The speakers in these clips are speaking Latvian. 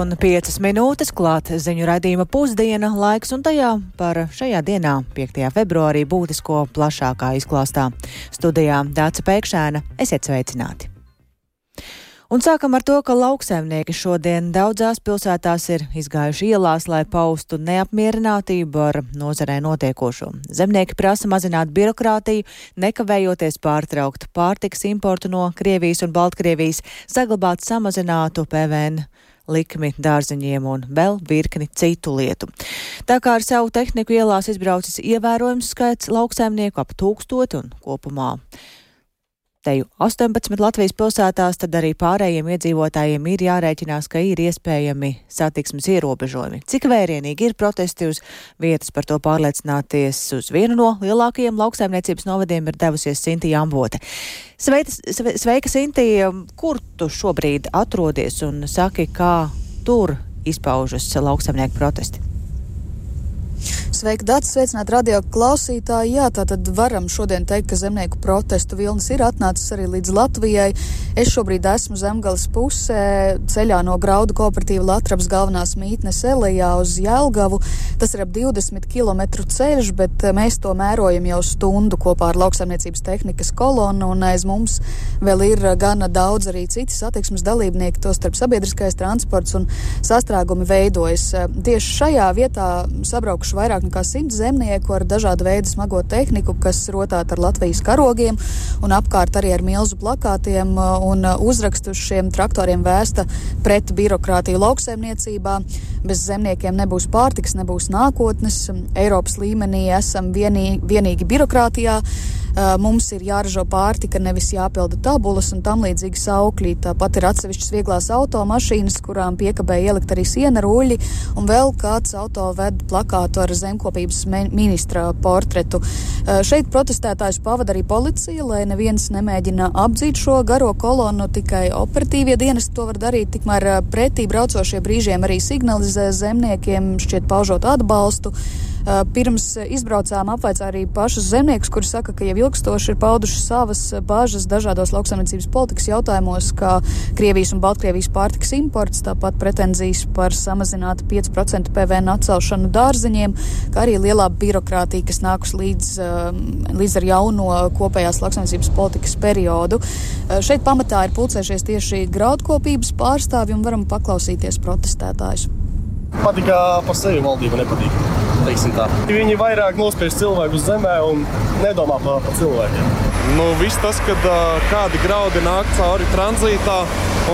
un 5 minūtes klāt ziņu raidījuma pusdiena laiks un tajā par šajā dienā, 5. februārī, būtisko plašākā izklāstā. Studijā Dāca Pēkšēna, esiet sveicināti! Un sākam ar to, ka lauksēmnieki šodien daudzās pilsētās ir izgājuši ielās, lai paustu neapmierinātību ar nozarē notiekošo. Zemnieki prasa mazināt birokrātiju, nekavējoties pārtraukt pārtiks importu no Krievijas un Baltkrievijas, saglabāt samazinātu PVN likmi dārziņiem un vēl virkni citu lietu. Tā kā ar savu tehniku ielās izbraucis ievērojams skaits lauksēmnieku ap tūkstoti un kopumā Teju 18 Latvijas pilsētās, tad arī pārējiem iedzīvotājiem ir jārēķinās, ka ir iespējami satiksmes ierobežojumi. Cik vērienīgi ir protesti uz vietas par to pārliecināties uz vienu no lielākajiem lauksaimniecības novadiem ir devusies Sintīja Ambote. Sveita, sveika, Sintīja, kur tu šobrīd atrodies un saki, kā tur izpaužas lauksaimnieku protesti? Sveiki, Dārts! Sveicināt radio klausītāji! Jā, tā tad varam šodien teikt, ka zemnieku protestu vilnis ir atnācis arī līdz Latvijai. Es šobrīd esmu zemgales pusē, ceļā no graudu kooperatīva Latvijas galvenās mītnes Elijā uz Jelgavu. Tas ir ap 20 km ceļš, bet eh, mēs to mērojam jau stundu kopā ar lauksaimniecības tehnikas kolonu, un aiz mums vēl ir gana daudz arī citi satiksmes dalībnieki, to starp sabiedriskais transports un sastrēgumi veidojas. Tieši šajā vietā sabraukšu vairāk nekā simts zemnieku ar dažādu veidu smago tehniku, kas rotāta ar Latvijas karogiem un apkārt arī ar milzu plakātiem un uzrakstu uz šiem traktoriem vēsta pret birokrātiju lauksaimniecībā. Bez zemniekiem nebūs pārtiks, nebūs nākotnes. Eiropas līmenī esam vienī, vienīgi birokrātijā. Mums ir jāražo pārtika, nevis jāpilda tabulas un tam līdzīgi saukļi. Tāpat ir atsevišķas vieglās automašīnas, kurām piekabēja ielikt arī siena ruļļi, un vēl kāds auto ved plakātu ar zemkopības ministra portretu. Šeit protestētājus pavada arī policija, lai neviens nemēģina apdzīt šo garo kolonu, tikai operatīvie dienesti to var darīt, tikmēr pretī braucošie brīžiem arī signalizē zemniekiem, šķiet paužot atbalstu. Pirms izbraucām apvaicā arī pašus zemniekus, kuri saka, ka jau ilgstoši ir pauduši savas bāžas dažādos lauksaimniecības politikas jautājumos, kā Krievijas un Baltkrievijas pārtiks imports, tāpat pretenzijas par samazinātu 5% PVN atcelšanu dārziņiem, kā arī lielā birokrātija, kas nākus līdz, līdz ar jauno kopējās lauksaimniecības politikas periodu. Šeit pamatā ir pulcējušies tieši graudkopības pārstāvji un varam paklausīties protestētājus. Patīk, ka par sevi valdība nepatīk. Viņi vairāk nospiež cilvēku uz zemē un nedomā par, par cilvēkiem. Nu, viss tas, kad kādi graudi nāk cauri tranzītā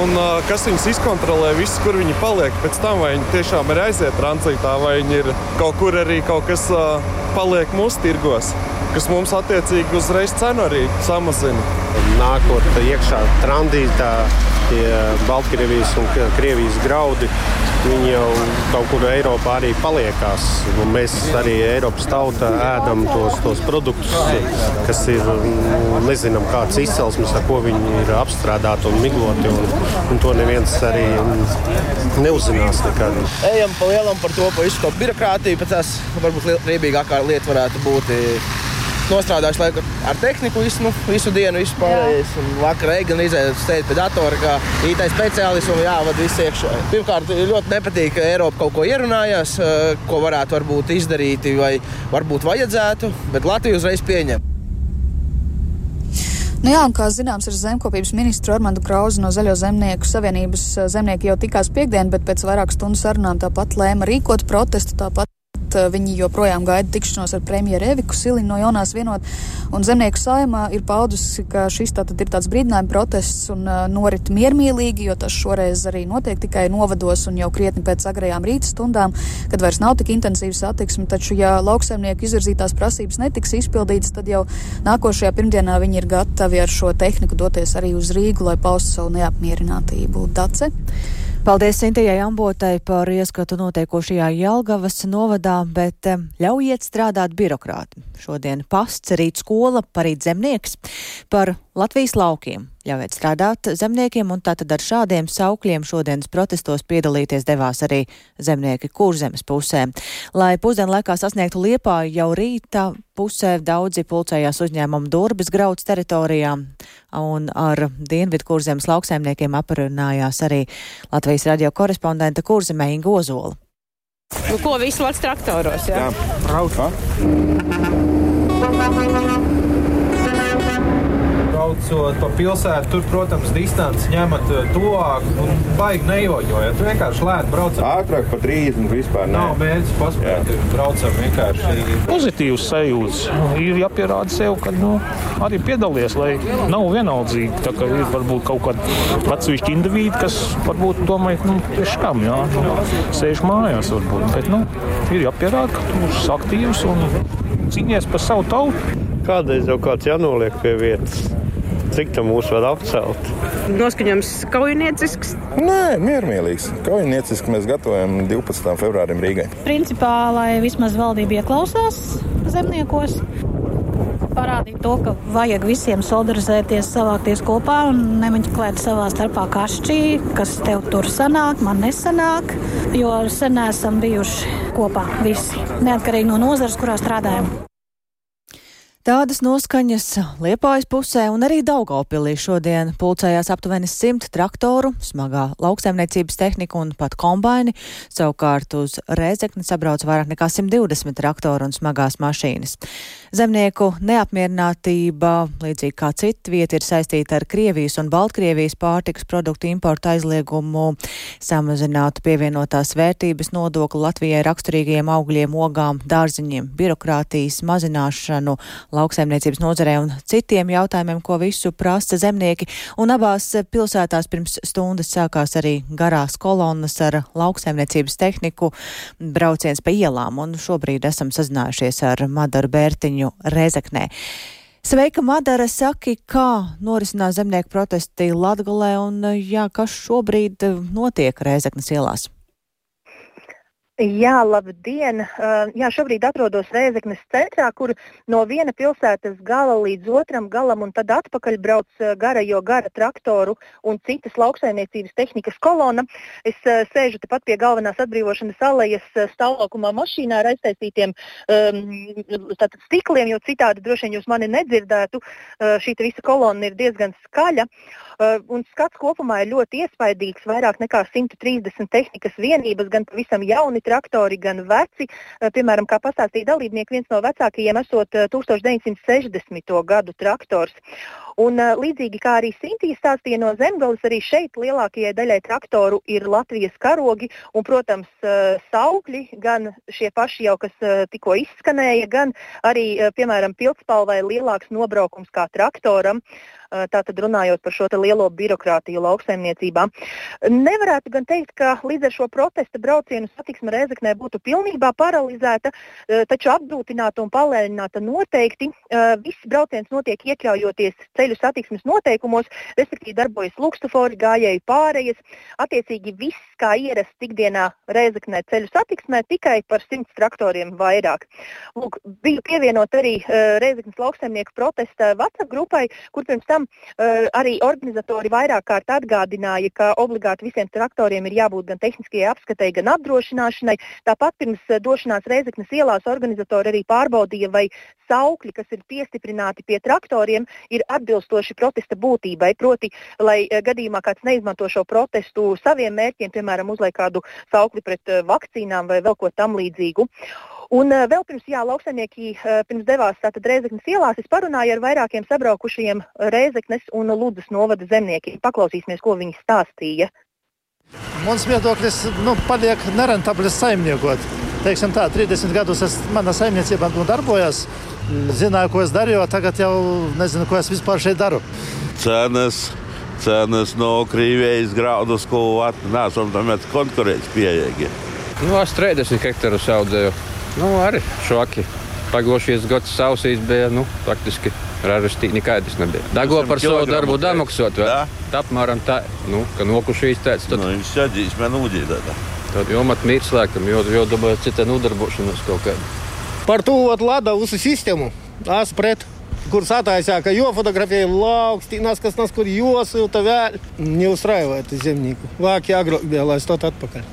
un kas viņus izkontrolē, viss, kur viņi paliek. Pēc tam, vai viņi tiešām ir aiziet tranzītā, vai viņi ir kaut kur arī kaut kas paliek mūsu tirgos, kas mums attiecīgi uzreiz cenu arī samazina. Nākot iekšā tranzītā, tie Baltkrievijas un Krievijas graudi Viņi jau kaut kur Eiropā arī paliekās. Un mēs arī Eiropas tauta ēdam tos, tos produktus, kas ir nu, nezinām kādas izcelsmes, ar ko viņi ir apstrādāti un migloti. Un, un to neviens arī neuzzinās nekad. Ejam pa lielam par to, pa visu to birokrātiju, pēc tās varbūt riebīgākā lieta varētu būt nostrādājuši laiku ar tehniku visu, nu, visu dienu, visu pārējais. Vakarā gan stēt pie datora, kā IT speciālists un jāvada viss iekšā. Pirmkārt, ļoti nepatīk, ka Eiropa kaut ko ierunājās, ko varētu varbūt izdarīt vai varbūt vajadzētu, bet Latvija uzreiz pieņem. Nu jā, un kā zināms, ar zemkopības ministru Armandu Krauzi no Zaļo zemnieku savienības zemnieki jau tikās piekdien, bet pēc vairāk stundu sarunām tāpat lēma rīkot protestu, tāpat Eh, viņi joprojām gaida tikšanos ar premjeru Eviku Siliņu no jaunās vienot. Un zemnieku saimā ir paudusi, ka šis tātad ir tāds brīdinājuma protests un uh, norit miermīlīgi, jo tas šoreiz arī notiek tikai novados un jau krietni pēc agrajām rīta stundām, kad vairs nav tik intensīva satiksme. Taču, ja lauksaimnieku izvirzītās prasības netiks izpildītas, tad jau nākošajā pirmdienā viņi ir gatavi ar šo tehniku doties arī uz Rīgu, lai paustu savu neapmierinātību. Dace. Paldies Sintījai Ambotai par ieskatu notiekošajā Jelgavas novadā, bet eh, ļaujiet strādāt birokrāti. Šodien pasts, rīt skola, parīt zemnieks. Par Latvijas laukiem. Ļaujiet strādāt zemniekiem, un tātad ar šādiem saukļiem šodienas protestos piedalīties devās arī zemnieki kurzemes pusē. Lai pusdienu laikā sasniegtu Liepāju jau rīta pusē daudzi pulcējās uzņēmumu Durbis grauds teritorijā, un ar Dienvidu kurzemes lauksaimniekiem aprunājās arī Latvijas radio korespondente kurzemē Inga Ozola. Nu, ko visu laiku traktoros? Jā, jā brauc braucot pa pilsētu, tur, protams, distance ņemat eh, tuvāk un baigi nejoģojat. Tu vienkārši lēni braucat. Ātrāk pa 30 vispār ne. Nav mērķis paspēt, braucam vienkārši. Pozitīvs sajūts. Ir jāpierāda sev, ka nu, arī piedalies, lai nav vienaldzīgi. Tā kā ir varbūt kaut kādi atsevišķi indivīdi, kas varbūt domā, nu, tieši kam, jā, nu, sēž mājās varbūt. Bet, nu, ir jāpierāda, ka tu esi aktīvs un cīnies par savu tautu. Kādreiz jau kāds jānoliek pie vietas. Cik tā mūs var apcelt? Noskaņojums kaujiniecisks? Nē, miermīlīgs. Kaujiniecisks mēs gatavojam 12. februārim Rīgai. Principā, lai vismaz valdība ieklausās zemniekos, parādīt to, ka vajag visiem solidarizēties, savākties kopā un nemeklēt savā starpā kašķī, kas tev tur sanāk, man nesanāk, jo sen esam bijuši kopā visi, neatkarīgi no nozares, kurā strādājam. Tādas noskaņas Liepājas pusē un arī Daugaupilī šodien pulcējās aptuveni simt traktoru, smagā lauksaimniecības tehnika un pat kombaini. Savukārt uz Rēzekni sabrauc vairāk nekā 120 traktoru un smagās mašīnas. Zemnieku neapmierinātība, līdzīgi kā cita vieta, ir saistīta ar Krievijas un Baltkrievijas pārtikas produktu importu aizliegumu, samazinātu pievienotās vērtības nodokli Latvijai raksturīgajiem augļiem, ogām, dārziņiem, birokrātijas mazināšanu lauksaimniecības nozarē un citiem jautājumiem, ko visu prasa zemnieki. Un abās pilsētās pirms stundas sākās arī garās kolonas ar lauksaimniecības tehniku brauciens pa ielām. Un šobrīd esam sazinājušies ar Madaru Bērtiņu Rezeknē. Sveika, Madara, saki, kā norisinās zemnieku protesti Latgalē un jā, kas šobrīd notiek Rēzeknes ielās? Jā, labdien! Uh, jā, šobrīd atrodos Rēzeknes centrā, kur no viena pilsētas gala līdz otram galam un tad atpakaļ brauc uh, gara, jo gara traktoru un citas lauksaimniecības tehnikas kolona. Es uh, sēžu tepat pie galvenās atbrīvošanas alejas stāvlaukumā mašīnā ar aiztaisītiem um, stikliem, jo citādi droši vien jūs mani nedzirdētu. Šī visa kolona ir diezgan skaļa. Un skats kopumā ir ļoti iespaidīgs. Vairāk nekā 130 tehnikas vienības, gan pavisam jauni traktori, gan veci. Eh, piemēram, kā pastāstīja dalībnieki, viens no vecākajiem esot 1960. Eh, gadu traktors. Un, eh, līdzīgi kā arī Sintīs stāstīja no Zemgales, arī šeit lielākajai daļai traktoru ir Latvijas karogi un, protams, saukļi, gan šie paši jau, kas tikko izskanēja, gan arī, piemēram, pilspalvai lielāks nobraukums kā traktoram. Tātad runājot par šo lielo birokrātiju lauksaimniecībā. Nevarētu gan teikt, ka līdz ar šo protesta braucienu satiksme Rēzaknē būtu pilnībā paralizēta, taču apgrūtināta un palēnināta noteikti. Viss brauciens notiek iekļaujoties ceļu satiksmes noteikumos, respektīvi darbojas lukstufori, gājēju pārējas. Attiecīgi viss kā ierasts ikdienā Rēzaknē ceļu satiksmē, tikai par simts traktoriem vairāk. Lūk, biju pievienot arī uh, Rēzaknes lauksaimnieku protesta WhatsApp grupai, kur pirms tam uh, arī organizatori vairāk kārt atgādināja, ka obligāti visiem traktoriem ir jābūt gan tehniskajai apskatei, gan apdrošināšanai. Tāpat pirms uh, došanās Reizeknas ielās organizatori arī pārbaudīja, vai saukļi, kas ir piestiprināti pie traktoriem, ir atbilstoši protesta būtībai. Proti, lai uh, gadījumā kāds neizmanto šo protestu saviem mērķiem, piemēram, uzliek kādu saukli pret uh, vakcīnām vai vēl ko tam līdzīgu. Un uh, vēl pirms jā, lauksaimnieki pirms devās Rēzeknes ielās, es parunāju ar vairākiem sabraukušajiem Rēzeknes un Ludas novada zemniekiem. Paklausīsimies, ko viņi stāstīja. Mans viedoklis nu, paliek nerentablis saimniekot. Teiksim tā, 30 gadus es manā saimniecībā nu, darbojos, zināju, ko es darīju, tagad jau nezinu, ko es vispār šeit daru. Cenas, cenas no Krievijas graudus, ko nesam tam konkurētspējīgi. Nu, es 30 hektārus audzēju. Nu, arī šoki. Pagošies gads sausīs bija, nu, praktiski ražastī nekādas nebija. Dago par savu darbu damaksot, vai? Tā apmēram tā, nu, ka nokušīs tāds. Tad... Nu, viņš sēdīs man ūdītā. Tad jomat mīrs lēkam, jo, jo dabāja cita nodarbošanos kaut kādu. Par to lada visu sistēmu, es pret. kurus attaisīja, ka jo fotografēja lauks, tīnās, kas nas, kur josilta vēl. Neuzstrāvēt zemnieku. Vāk jāgrok bija, lai stot atpakaļ.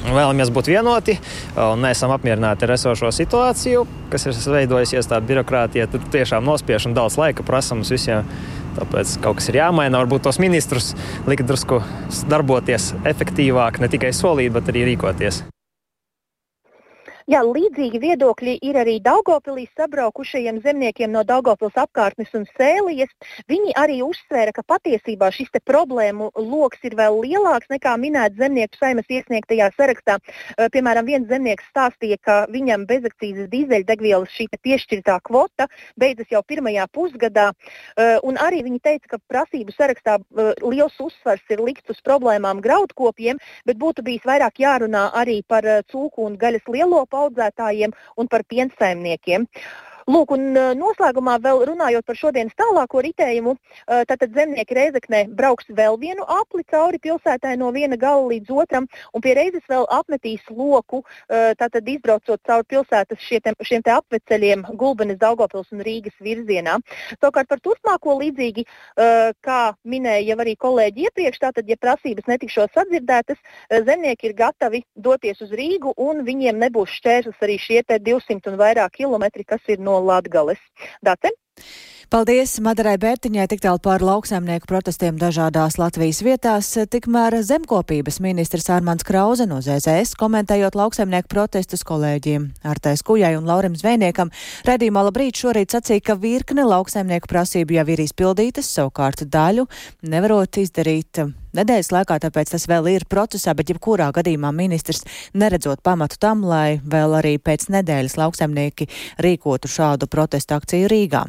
Vēlamies būt vienoti un neesam apmierināti ar esošo situāciju, kas ir veidojusies tāda birokrātija. Tur tiešām nospiež un daudz laika prasa mums visiem. Tāpēc kaut kas ir jāmaina. Varbūt tos ministrus likt drusku darboties efektīvāk, ne tikai solīt, bet arī rīkoties. Jā, līdzīgi viedokļi ir arī Daugopilī sabraukušajiem zemniekiem no Daugopils apkārtnes un Sēlijas. Viņi arī uzsvēra, ka patiesībā šis problēmu lokus ir vēl lielāks nekā minēts zemnieku saimas iesniegtajā sarakstā. Piemēram, viens zemnieks stāstīja, ka viņam bezakcīzes dīzeļdegvielas šī piešķirtā kvota beidzas jau pirmajā pusgadā. Un arī viņi teica, ka prasību sarakstā liels uzsvars ir likts uz problēmām graudkopiem, bet būtu bijis vairāk jārunā arī par cūku un gaļas lielopu audzētājiem un par piensaimniekiem. Lūk, un noslēgumā vēl runājot par šodienas tālāko ritējumu, tātad zemnieki Reizeknē brauks vēl vienu apli cauri pilsētai no viena gala līdz otram, un pie reizes vēl apmetīs loku, tātad izbraucot cauri pilsētas šiem, šiem te apveceļiem Gulbenes, Daugopils un Rīgas virzienā. Savukārt par turpmāko līdzīgi, kā minēja arī kolēģi iepriekš, tātad, ja prasības netikšos sadzirdētas, zemnieki ir gatavi doties uz Rīgu, un viņiem nebūs šķērslis arī šie 200 un vairāk kilometri, kas ir no Latgales. Dace? Paldies Madarai Bērtiņai tik tālu par lauksaimnieku protestiem dažādās Latvijas vietās. Tikmēr zemkopības ministrs Armāns Krauze no ZZS komentējot lauksaimnieku protestus kolēģiem Artais Kujai un Laurim Zvejniekam, redījumā labrīt šorīt sacīja, ka virkne lauksaimnieku prasību jau ir izpildītas, savukārt daļu nevarot izdarīt nedēļas laikā, tāpēc tas vēl ir procesā, bet jebkurā gadījumā ministrs neredzot pamatu tam, lai vēl arī pēc nedēļas lauksaimnieki rīkotu šādu protestu akciju Rīgā.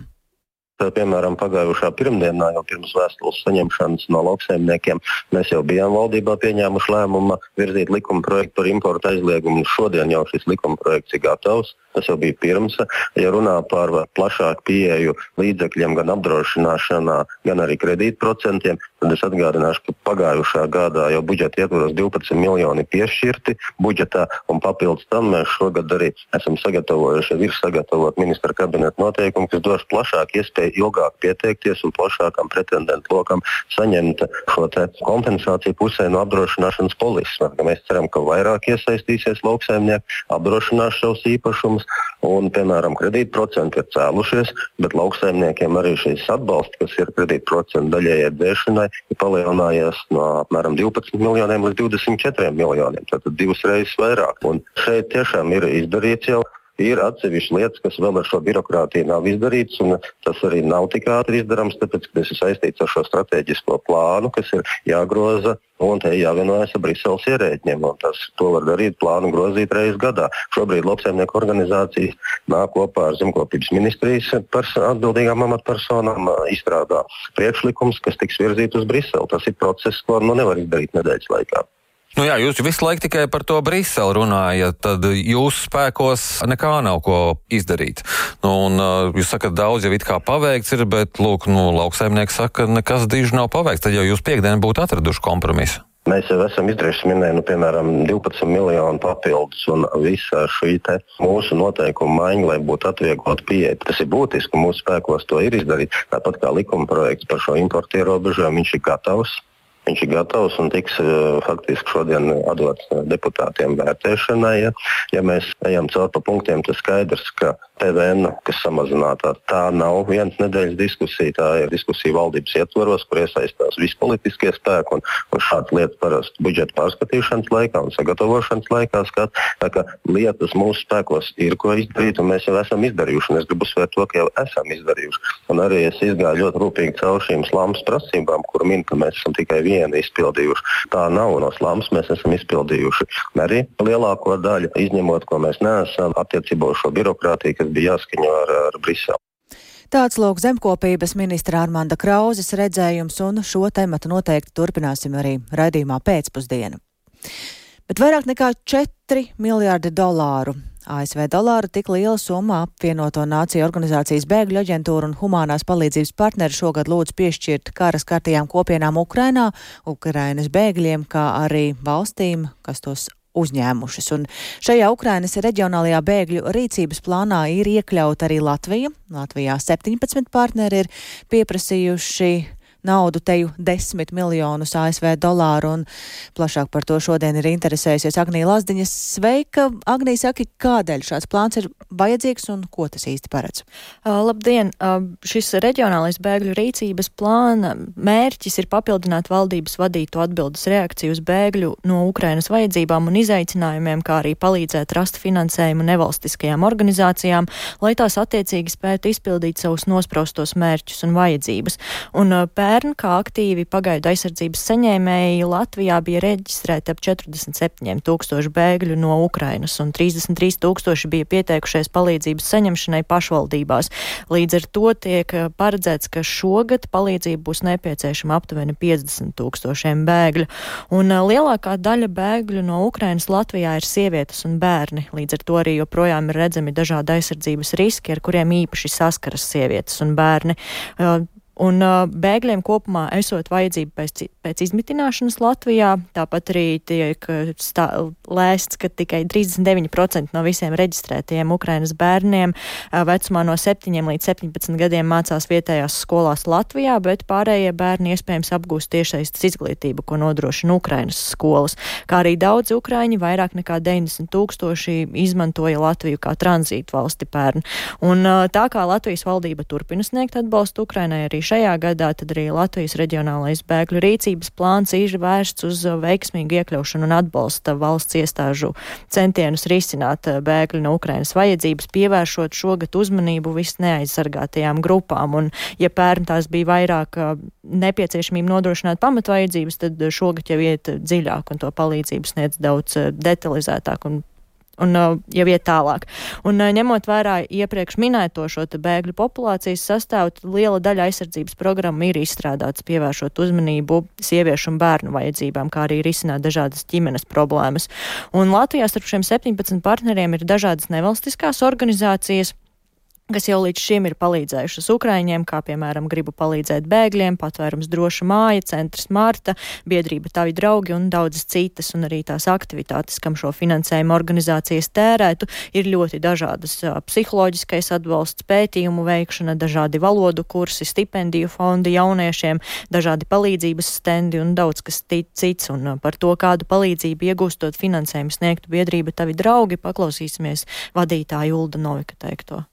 Piemēram, pagājušā pirmdienā, jau pirms vēstules saņemšanas no lauksaimniekiem, mēs jau bijām valdībā pieņēmuši lēmumu virzīt likuma projektu par importu aizliegumu. Šodien jau šis likuma projekts ir gatavs. Tas jau bija pirms. Ja runā par plašāku pieeju līdzekļiem gan apdrošināšanā, gan arī kredītprocentiem, tad es atgādināšu, ka pagājušā gadā jau budžeta ietvaros 12 miljoni piešķirti budžetā, un papildus tam mēs šogad arī esam sagatavojuši, ir sagatavot ministra kabineta noteikumu, kas dos plašāku iespēju ilgāk pieteikties un plašākam pretendentu lokam saņemt šo kompensāciju pusē no apdrošināšanas polises. Mēs ceram, ka vairāk iesaistīsies lauksaimnieki, apdrošinās savus īpašumus. Un, piemēram, kredītprocenti ir cēlušies, bet lauksaimniekiem arī šīs atbalsts, kas ir kredītprocentu daļējai dzēšanai, ir palielinājies no apmēram 12 miljoniem līdz 24 miljoniem. Tātad divas reizes vairāk. Un šeit tiešām ir izdarīts jau ir atsevišķas lietas, kas vēl ar šo birokrātiju nav izdarītas, un tas arī nav tik ātri izdarāms, tāpēc, ka tas ir saistīts ar šo strateģisko plānu, kas ir jāgroza un te jāvienojas ar Briseles ierēģiem. Tas, to var darīt, plānu grozīt reizes gadā. Šobrīd lauksaimnieku organizācijas nāk kopā ar zemkopības ministrijas atbildīgām amatpersonām, izstrādā priekšlikums, kas tiks virzīts uz Briseli. Tas ir process, ko nu nevar izdarīt nedēļas laikā. Nu jā, jūs visu laiku tikai par to Briseli runājat, tad jūsu spēkos nekā nav ko izdarīt. Nu, un, jūs sakat, daudz jau it kā paveikts ir, bet, lūk, nu, lauksaimnieks saka, ka nekas diži nav paveikts. Tad jau jūs piekdien būtu atraduši kompromisu. Mēs jau esam izdarījuši, minēju, nu, piemēram, 12 miljonu papildus un visa šī mūsu noteikuma maiņa, lai būtu atvieglota pieeja. Tas ir būtiski, mūsu spēkos to ir izdarīt. Tāpat kā likuma projekts par šo importu ierobežojumu, viņš ir gatavs. Viņš ir gatavs un tiks uh, faktiski šodien atdots uh, deputātiem vērtēšanai. Ja, ja mēs ejam cauri pa punktiem, tad skaidrs, ka PVN, kas samazinātā, tā nav vienas nedēļas diskusija. Tā ir diskusija valdības ietvaros, kur iesaistās visi politiskie spēki. Un, un šādas lietas parasti budžeta pārskatīšanas laikā un sagatavošanas laikā skat. Tā kā lietas mūsu spēkos ir ko izdarīt, un mēs jau esam izdarījuši. Es gribu uzsvērt to, ka jau esam izdarījuši. Un arī es izgāju ļoti rūpīgi cauri šīm slāmas prasībām, kur min, ka mēs esam tikai vienu izpildījuši. Tā nav no slāmas, mēs esam izpildījuši arī lielāko daļu, izņemot, ko mēs neesam attiecībā uz šo birokrātiju, kas bija jāskaņo ar, ar Briselu. Tāds lūk zemkopības ministra Armanda Krauzes redzējums, un šo tematu noteikti turpināsim arī raidījumā pēcpusdienu. Bet vairāk nekā 4 miljārdi dolāru ASV dolāru tik liela summa apvienoto nāciju organizācijas bēgļu aģentūra un humanās palīdzības partneri šogad lūdz piešķirt karas kārtījām kopienām Ukrainā, Ukrainas bēgļiem, kā arī valstīm, kas tos uzņēmušas. Un šajā Ukrainas reģionālajā bēgļu rīcības plānā ir iekļauta arī Latvija. Latvijā 17 partneri ir pieprasījuši naudu, teju 10 miljonus ASV dolāru, un plašāk par to šodien ir interesējusies Agnija Lazdiņa. Sveika, Agnija, saki, kādēļ šāds plāns ir vajadzīgs un ko tas īsti paredz? Uh, labdien! Uh, šis reģionālais bēgļu rīcības plāna mērķis ir papildināt valdības vadīto atbildes reakciju uz bēgļu no Ukrainas vajadzībām un izaicinājumiem, kā arī palīdzēt rast finansējumu nevalstiskajām organizācijām, lai tās attiecīgi spētu izpildīt savus nospraustos mērķus un vajadzības. Un, uh, Pērn kā aktīvi pagaidu aizsardzības saņēmēji Latvijā bija reģistrēti ap 47 tūkstoši bēgļu no Ukrainas un 33 tūkstoši bija pieteikušies palīdzības saņemšanai pašvaldībās. Līdz ar to tiek eh, paredzēts, ka šogad palīdzība būs nepieciešama aptuveni 50 tūkstošiem bēgļu. Un eh, lielākā daļa bēgļu no Ukrainas Latvijā ir sievietes un bērni. Līdz ar to arī joprojām ir redzami dažādi aizsardzības riski, ar kuriem īpaši saskaras sievietes un bērni. Uh, Un uh, bēgļiem kopumā esot vajadzība pēc, pēc izmitināšanas Latvijā, tāpat arī tiek stā, lēsts, ka tikai 39% no visiem reģistrētajiem Ukrainas bērniem uh, vecumā no 7 līdz 17 gadiem mācās vietējās skolās Latvijā, bet pārējie bērni iespējams apgūst tiešsaistes izglītību, ko nodrošina Ukrainas skolas. Kā arī daudz Ukraiņi, vairāk nekā 90 tūkstoši, izmantoja Latviju kā tranzītu valsti pērn. Un uh, tā kā Latvijas valdība turpina sniegt atbalstu Ukrainai arī šajā gadā, tad arī Latvijas reģionālais bēgļu rīcības plāns ir vērsts uz veiksmīgu iekļaušanu un atbalsta valsts iestāžu centienus risināt eh, bēgļu no Ukrainas vajadzības, pievēršot šogad uzmanību visneaizsargātajām grupām. Un, ja pērn tās bija vairāk eh, nepieciešamība nodrošināt pamatvajadzības, tad šogad jau iet dziļāk un to palīdzību sniedz daudz detalizētāk un un uh, jau iet tālāk. Un uh, ņemot vērā iepriekš minēto šo bēgļu populācijas sastāvu, liela daļa aizsardzības programma ir izstrādāts pievēršot uzmanību sieviešu un bērnu vajadzībām, kā arī risināt dažādas ģimenes problēmas. Un Latvijā starp šiem 17 partneriem ir dažādas nevalstiskās organizācijas kas jau līdz šim ir palīdzējušas Ukraiņiem, kā piemēram gribu palīdzēt bēgļiem, patvērums droša māja, centrs Marta, biedrība Tavi draugi un daudzas citas, un arī tās aktivitātes, kam šo finansējumu organizācijas tērētu, ir ļoti dažādas - psiholoģiskais atbalsts, pētījumu veikšana, dažādi valodu kursi, stipendiju fondi jauniešiem, dažādi palīdzības stendi un daudz kas cits, un par to, kādu palīdzību iegūstot finansējumu sniegtu biedrība Tavi draugi, paklausīsimies vadītāju Ulda Novika teikto.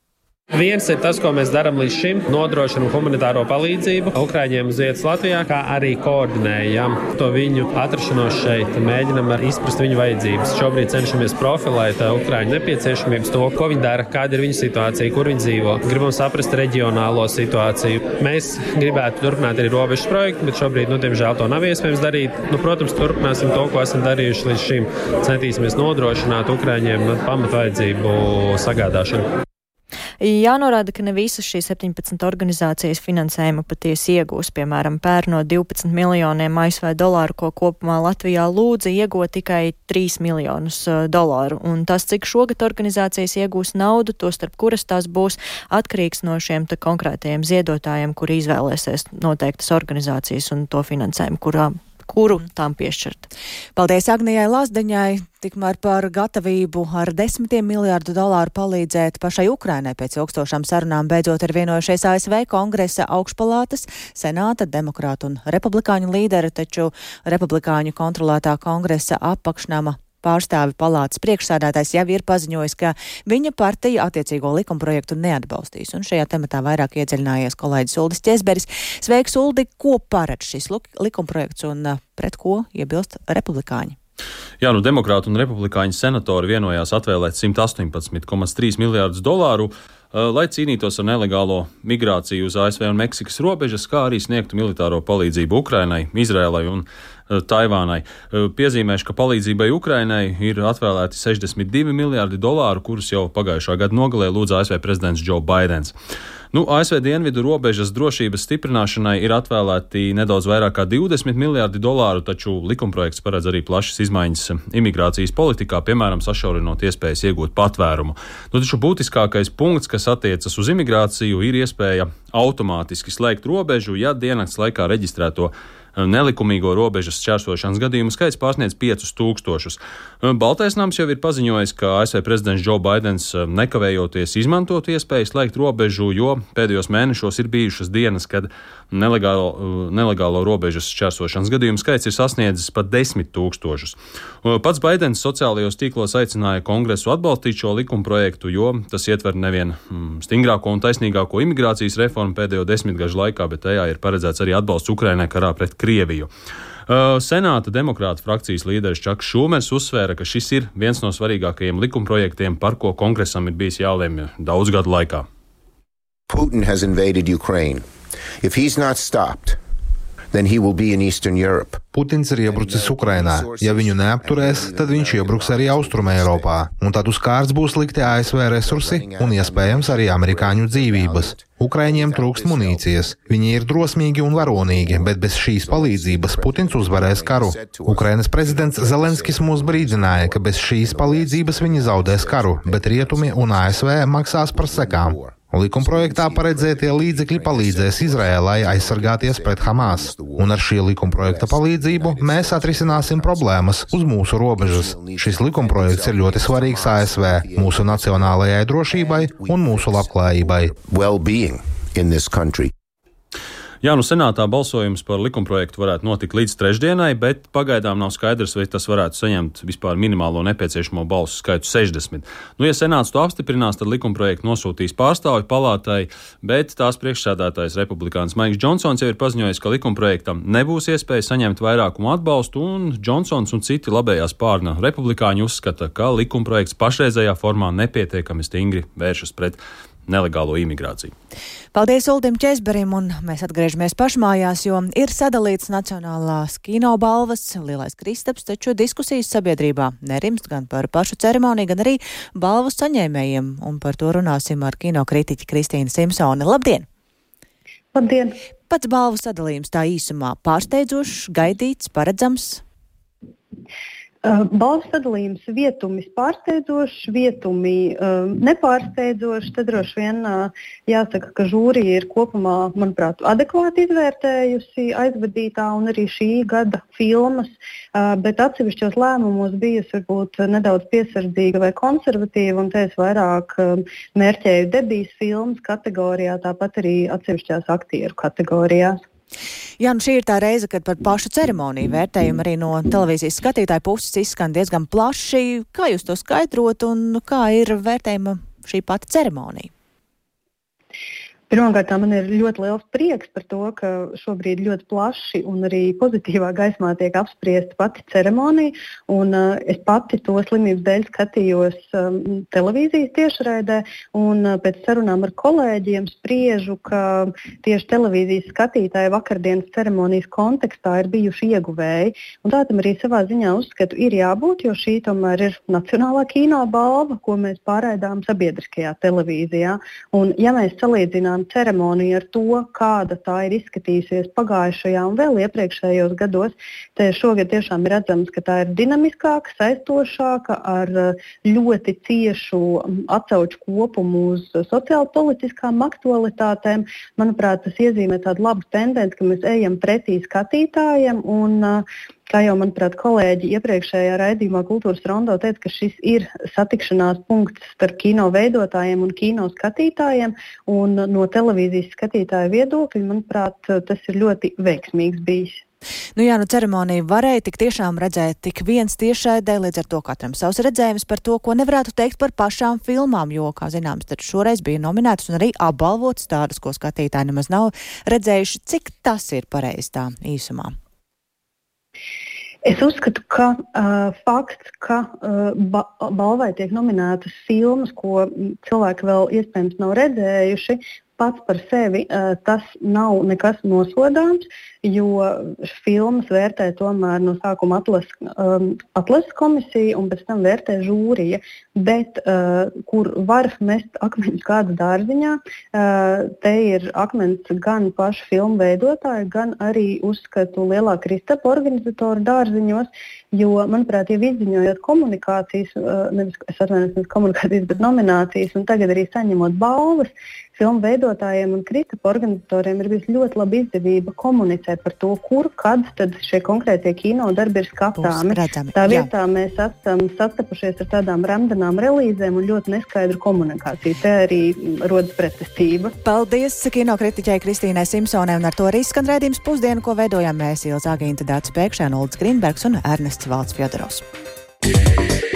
Viens ir tas, ko mēs darām līdz šim, nodrošinām humanitāro palīdzību Ukraiņiem uz vietas Latvijā, kā arī koordinējam to viņu atrašanos šeit, mēģinam izprast viņu vajadzības. Šobrīd cenšamies profilēt uh, Ukraiņu nepieciešamības, to, ko viņi dara, kāda ir viņu situācija, kur viņi dzīvo. Gribam saprast reģionālo situāciju. Mēs gribētu turpināt arī robežas projektu, bet šobrīd, nu, diemžēl, to nav iespējams darīt. Nu, protams, turpināsim to, ko esam darījuši līdz šim. Centīsimies nodrošināt Ukraiņiem nu, pamatvajadzību sagādāšanu. Jānorāda, ka ne visas šīs 17 organizācijas finansējumu patiesi iegūs. Piemēram, pērno 12 miljoniem ASV dolāru, ko kopumā Latvijā lūdza iegūt tikai 3 miljonus uh, dolāru. Un tas, cik šogad organizācijas iegūs naudu, to starp kuras tās būs, atkarīgs no šiem konkrētajiem ziedotājiem, kuri izvēlēsies noteiktas organizācijas un to finansējumu, kurā kuru tām piešķirt. Paldies Agnijai Lazdeņai, tikmēr par gatavību ar desmitiem miljārdu dolāru palīdzēt pašai Ukrainai pēc ilgstošām sarunām beidzot ir vienojušies ASV kongresa augšpalātas, senāta, demokrātu un republikāņu līderi, taču republikāņu kontrolētā kongresa apakšnama pārstāvi palātas priekšsādātājs jau ir paziņojis, ka viņa partija attiecīgo likumprojektu neatbalstīs. Un šajā tematā vairāk iedziļinājies kolēģis Uldis Ķesberis. Sveiks, Uldi! Ko paredz šis likumprojekts un uh, pret ko iebilst republikāņi? Jā, nu, demokrāti un republikāņu senatori vienojās atvēlēt 118,3 miljārdus dolāru, uh, lai cīnītos ar nelegālo migrāciju uz ASV un Meksikas robežas, kā arī sniegtu militāro palīdzību Ukrainai, Izrēlai un Taivānai. Eh, piezīmēšu, ka palīdzībai Ukrainai ir atvēlēti 62 miljardi dolāru, kurus jau pagājušā gada nogalē lūdza ASV prezidents Joe Bidenis. Nu, ASV dienvidu robežas drošības stiprināšanai ir atvēlēti nedaudz vairāk kā 20 miljardi dolāru, taču likumprojekts paredz arī plašas izmaiņas imigrācijas politikā, piemēram, sašaurinot iespējas iegūt patvērumu. Nu, taču būtiskākais punkts, kas attiecas uz imigrāciju, ir iespēja automātiski slēgt robežu, ja diennakts laikā reģistrēto nelikumīgo robežas šķērsošanas gadījumu skaits pārsniedz 5000. Baltais nams jau ir paziņojis, ka ASV prezidents Joe Bidenis nekavējoties izmantot iespēju slēgt robežu, jo pēdējos mēnešos ir bijušas dienas, kad nelegālo, nelegālo robežas šķērsošanas gadījumu skaits ir sasniedzis pat 10 tūkstošus. Pats Baidens sociālajos tīklos aicināja kongresu atbalstīt šo likumprojektu, jo tas ietver nevien mm, stingrāko un taisnīgāko imigrācijas reformu pēdējo desmitgažu laikā, bet tajā ir paredzēts arī atbalsts Ukrainai karā pret Krieviju. Senāta demokrāta frakcijas līderis Čaks Šūmers uzsvēra, ka šis ir viens no svarīgākajiem likumprojektiem, par ko kongresam ir bijis jālemj daudz gadu laikā. Putin has invaded Ukraine. If he's not stopped, Putins ir iebrucis Ukrainā. Ja viņu neapturēs, tad viņš iebruks arī Austrumē Eiropā, un tad uz kārts būs likti ASV resursi un iespējams arī amerikāņu dzīvības. Ukraiņiem trūkst munīcijas, viņi ir drosmīgi un varonīgi, bet bez šīs palīdzības Putins uzvarēs karu. Ukrainas prezidents Zelenskis mūs brīdināja, ka bez šīs palīdzības viņi zaudēs karu, bet rietumi un ASV maksās par sekām. Likumprojektā paredzētie līdzekļi palīdzēs Izrēlai aizsargāties pret Hamas, un ar šī likumprojekta palīdzību mēs atrisināsim problēmas uz mūsu robežas. Šis likumprojekts ir ļoti svarīgs ASV, mūsu nacionālajai drošībai un mūsu labklājībai. Well Jā, nu senātā balsojums par likumprojektu varētu notikt līdz trešdienai, bet pagaidām nav skaidrs, vai tas varētu saņemt vispār minimālo nepieciešamo balsu skaitu 60. Nu, ja senāts to apstiprinās, tad likumprojektu nosūtīs pārstāvju palātai, bet tās priekšsēdētājs republikāns Maiks Džonsons jau ir paziņojis, ka likumprojektam nebūs iespēja saņemt vairākumu atbalstu, un Džonsons un citi labējās pārna republikāņi uzskata, ka likumprojekts pašreizējā formā nepietiekami stingri vēršas pret nelegālo imigrāciju. Paldies Uldim Česberim, un mēs atgriežamies pašmājās, jo ir sadalīts Nacionālās kino balvas lielais kristaps, taču diskusijas sabiedrībā nerimst gan par pašu ceremoniju, gan arī balvu saņēmējiem, un par to runāsim ar kino kritiķi Kristīnu Simpsoni. Labdien! Labdien! Pats balvu sadalījums tā īsumā pārsteidzošs, gaidīts, paredzams. Balvu sadalījums vietumi pārsteidzošs, vietumi nepārsteidzošs. Tad droši vien jāsaka, ka žūrija ir kopumā, manuprāt, adekvāti izvērtējusi aizvadītā un arī šī gada filmas, bet atsevišķos lēmumos bijusi varbūt nedaudz piesardzīga vai konservatīva, un te es vairāk mērķēju debijas filmas kategorijā, tāpat arī atsevišķās aktieru kategorijās. Jā, nu šī ir tā reize, kad par pašu ceremoniju vērtējumu arī no televīzijas skatītāju puses izskan diezgan plaši. Kā jūs to skaidrot un kā ir vērtējuma šī pati ceremonija? Pirmkārt, man ir ļoti liels prieks par to, ka šobrīd ļoti plaši un arī pozitīvā gaismā tiek apspriesta pati ceremonija. Un, uh, es pati to slimības dēļ skatījos um, televīzijas tiešraidē, un uh, pēc sarunām ar kolēģiem spriežu, ka tieši televīzijas skatītāji vakardienas ceremonijas kontekstā ir bijuši ieguvēji. Un tā tam arī savā ziņā uzskatu ir jābūt, jo šī tomēr ir Nacionālā kino balva, ko mēs pārraidām sabiedriskajā televīzijā. Un, ja mēs salīdzinām salīdzinām ceremoniju ar to, kāda tā ir izskatījusies pagājušajā un vēl iepriekšējos gados, tad šogad tiešām ir redzams, ka tā ir dinamiskāka, saistošāka, ar eh, ļoti ciešu mm, atsauču kopumu uz sociālpolitiskām aktualitātēm. Manuprāt, tas iezīmē tādu labu tendenci, ka mēs ejam pretī skatītājiem. Un, uh, Kā jau, manuprāt, kolēģi iepriekšējā raidījumā Kultūras Rondo teica, ka šis ir satikšanās punkts starp kino veidotājiem un kino skatītājiem. Un no televīzijas skatītāja viedokļa, manuprāt, tas ir ļoti veiksmīgs bijis. Nu jā, nu ceremoniju varēja tik tiešām redzēt tik viens tiešraidē, līdz ar to katram savs redzējums par to, ko nevarētu teikt par pašām filmām, jo, kā zināms, tad šoreiz bija nominētas un arī apbalvotas tādas, ko skatītāji nemaz nav redzējuši. Cik tas ir pareizi tā īsumā? Es uzskatu, ka uh, fakts, ka uh, ba balvai tiek nominētas filmas, ko cilvēki vēl iespējams nav redzējuši, pats par sevi uh, tas nav nekas nosodāms, jo filmas vērtē tomēr no sākuma atlases um, atlas komisija un pēc tam vērtē žūrija. Bet uh, kur var mest akmeņus kāda dārziņā, uh, te ir akmens gan pašu filmu veidotāju, gan arī uzskatu lielā kristapa organizatoru dārziņos, Jo, manuprāt, jau izziņojot komunikācijas, nevis es atvainojos, nevis komunikācijas, bet nominācijas, un tagad arī saņemot balvas, filmu veidotājiem un kritiku organizatoriem ir bijusi ļoti laba izdevība komunicēt par to, kur, kad šie konkrētie kino darbi ir skatāmi. Tā vietā Jā. mēs esam sastapušies ar tādām randām relīzēm un ļoti neskaidru komunikāciju. Te arī rodas pretestība. Paldies kinokritiķei Kristīnai Simpsonai, un ar to arī skan redzējums pusdienu, ko veidojam mēs Ilza Agīnta Dācis Pēkšēna, Ulds Grīnbergs un Ernests Valds Fjodorovs. Yeah.